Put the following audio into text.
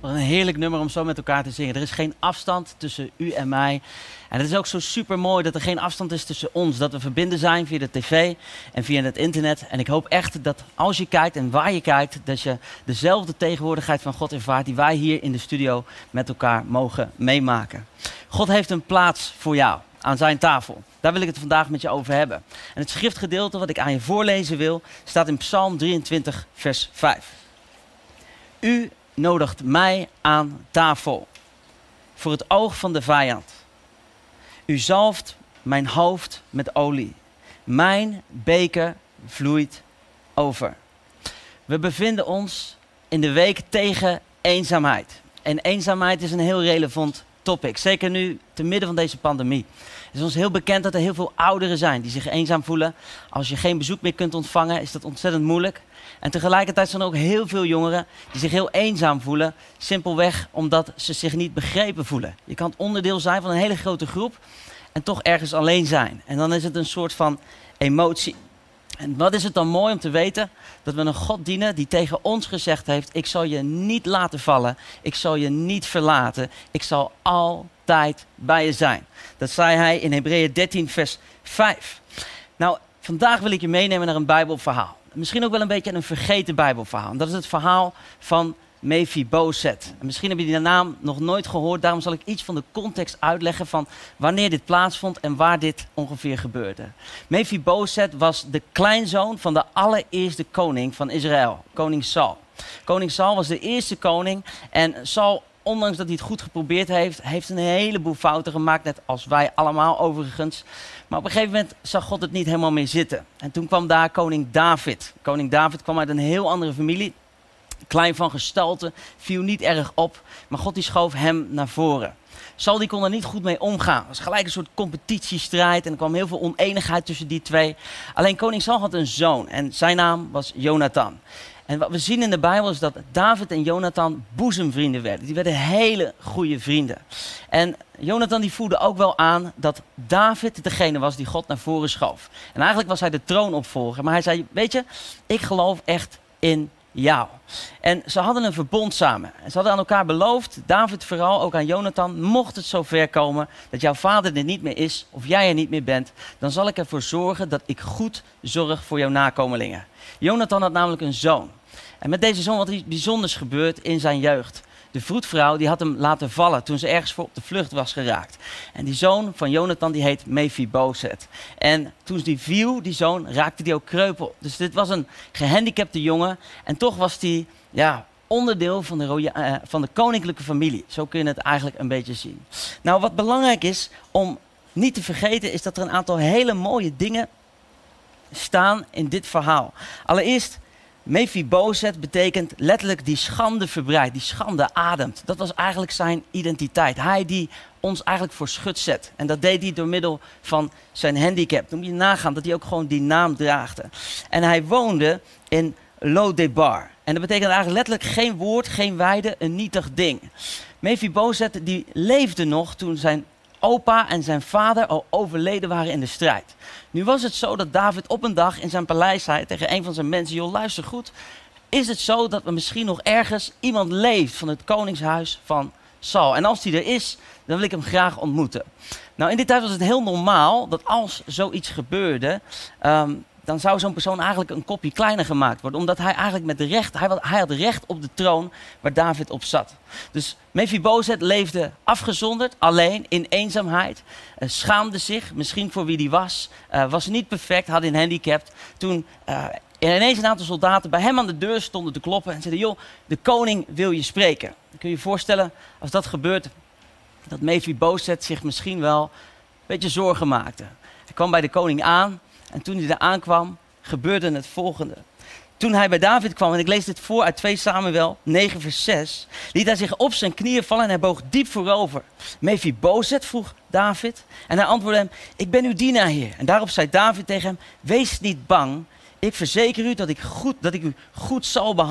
Wat een heerlijk nummer om zo met elkaar te zingen. Er is geen afstand tussen u en mij. En het is ook zo super mooi dat er geen afstand is tussen ons. Dat we verbinden zijn via de tv en via het internet. En ik hoop echt dat als je kijkt en waar je kijkt, dat je dezelfde tegenwoordigheid van God ervaart die wij hier in de studio met elkaar mogen meemaken. God heeft een plaats voor jou aan zijn tafel. Daar wil ik het vandaag met je over hebben. En het schriftgedeelte wat ik aan je voorlezen wil, staat in Psalm 23, vers 5. U nodigt mij aan tafel voor het oog van de vijand. U zalft mijn hoofd met olie. Mijn beker vloeit over. We bevinden ons in de week tegen eenzaamheid. En eenzaamheid is een heel relevant topic. Zeker nu, te midden van deze pandemie. Het is ons heel bekend dat er heel veel ouderen zijn die zich eenzaam voelen. Als je geen bezoek meer kunt ontvangen, is dat ontzettend moeilijk. En tegelijkertijd zijn er ook heel veel jongeren die zich heel eenzaam voelen. Simpelweg omdat ze zich niet begrepen voelen. Je kan onderdeel zijn van een hele grote groep en toch ergens alleen zijn. En dan is het een soort van emotie. En wat is het dan mooi om te weten dat we een God dienen die tegen ons gezegd heeft: Ik zal je niet laten vallen, ik zal je niet verlaten, ik zal altijd bij je zijn. Dat zei hij in Hebreeën 13, vers 5. Nou, vandaag wil ik je meenemen naar een Bijbelverhaal. Misschien ook wel een beetje een vergeten Bijbelverhaal. Dat is het verhaal van Mephibozet. En misschien heb je die naam nog nooit gehoord, daarom zal ik iets van de context uitleggen van wanneer dit plaatsvond en waar dit ongeveer gebeurde. Mephibozet was de kleinzoon van de allereerste koning van Israël, koning Saul. Koning Saul was de eerste koning en Saul ondanks dat hij het goed geprobeerd heeft, heeft een heleboel fouten gemaakt, net als wij allemaal overigens. Maar op een gegeven moment zag God het niet helemaal meer zitten. En toen kwam daar koning David. Koning David kwam uit een heel andere familie klein van gestalte, viel niet erg op, maar God die schoof hem naar voren. Saul die kon er niet goed mee omgaan. Het was gelijk een soort competitiestrijd en er kwam heel veel oneenigheid tussen die twee. Alleen koning Saul had een zoon en zijn naam was Jonathan. En wat we zien in de Bijbel is dat David en Jonathan boezemvrienden werden. Die werden hele goede vrienden. En Jonathan die voelde ook wel aan dat David degene was die God naar voren schoof. En eigenlijk was hij de troonopvolger. Maar hij zei, weet je, ik geloof echt in jou. En ze hadden een verbond samen. En ze hadden aan elkaar beloofd, David vooral, ook aan Jonathan, mocht het zover komen dat jouw vader er niet meer is of jij er niet meer bent, dan zal ik ervoor zorgen dat ik goed zorg voor jouw nakomelingen. Jonathan had namelijk een zoon. En met deze zoon wat iets bijzonders gebeurd in zijn jeugd de vroedvrouw die had hem laten vallen toen ze ergens voor op de vlucht was geraakt. En die zoon van Jonathan die heet Mephibozet. En toen die viel, die zoon, raakte die ook kreupel. Dus dit was een gehandicapte jongen. En toch was die ja, onderdeel van de, uh, van de koninklijke familie. Zo kun je het eigenlijk een beetje zien. Nou, wat belangrijk is om niet te vergeten, is dat er een aantal hele mooie dingen staan in dit verhaal. Allereerst Mephibozet betekent letterlijk die schande verbreidt, die schande ademt. Dat was eigenlijk zijn identiteit. Hij die ons eigenlijk voor schut zet. En dat deed hij door middel van zijn handicap. Dan moet je nagaan dat hij ook gewoon die naam draagde. En hij woonde in Lodebar. En dat betekent eigenlijk letterlijk geen woord, geen weide, een nietig ding. Mephibozet die leefde nog toen zijn opa en zijn vader al overleden waren in de strijd. Nu was het zo dat David op een dag in zijn paleis zei tegen een van zijn mensen: Joh, luister goed. Is het zo dat er misschien nog ergens iemand leeft van het koningshuis van Saul? En als die er is, dan wil ik hem graag ontmoeten. Nou, in die tijd was het heel normaal dat als zoiets gebeurde, ehm, dan zou zo'n persoon eigenlijk een kopje kleiner gemaakt worden. Omdat hij eigenlijk met recht, hij, had recht op de troon waar David op zat. Dus Mephibozet leefde afgezonderd, alleen, in eenzaamheid. Uh, schaamde zich, misschien voor wie hij was. Uh, was niet perfect, had een handicap. Toen uh, ineens een aantal soldaten bij hem aan de deur stonden te kloppen en zeiden: Joh, de koning wil je spreken. Kun je je voorstellen, als dat gebeurt, dat Mephibozet zich misschien wel een beetje zorgen maakte. Hij kwam bij de koning aan en toen hij daar aankwam, gebeurde het volgende. Toen hij bij David kwam, en ik lees dit voor uit 2 Samuel 9 vers 6, liet hij zich op zijn knieën vallen en hij boog diep voorover. Mephibozet vroeg David en hij antwoordde hem, ik ben uw dienaar heer. En daarop zei David tegen hem, wees niet bang, ik verzeker u dat ik, goed, dat ik u goed zal behandelen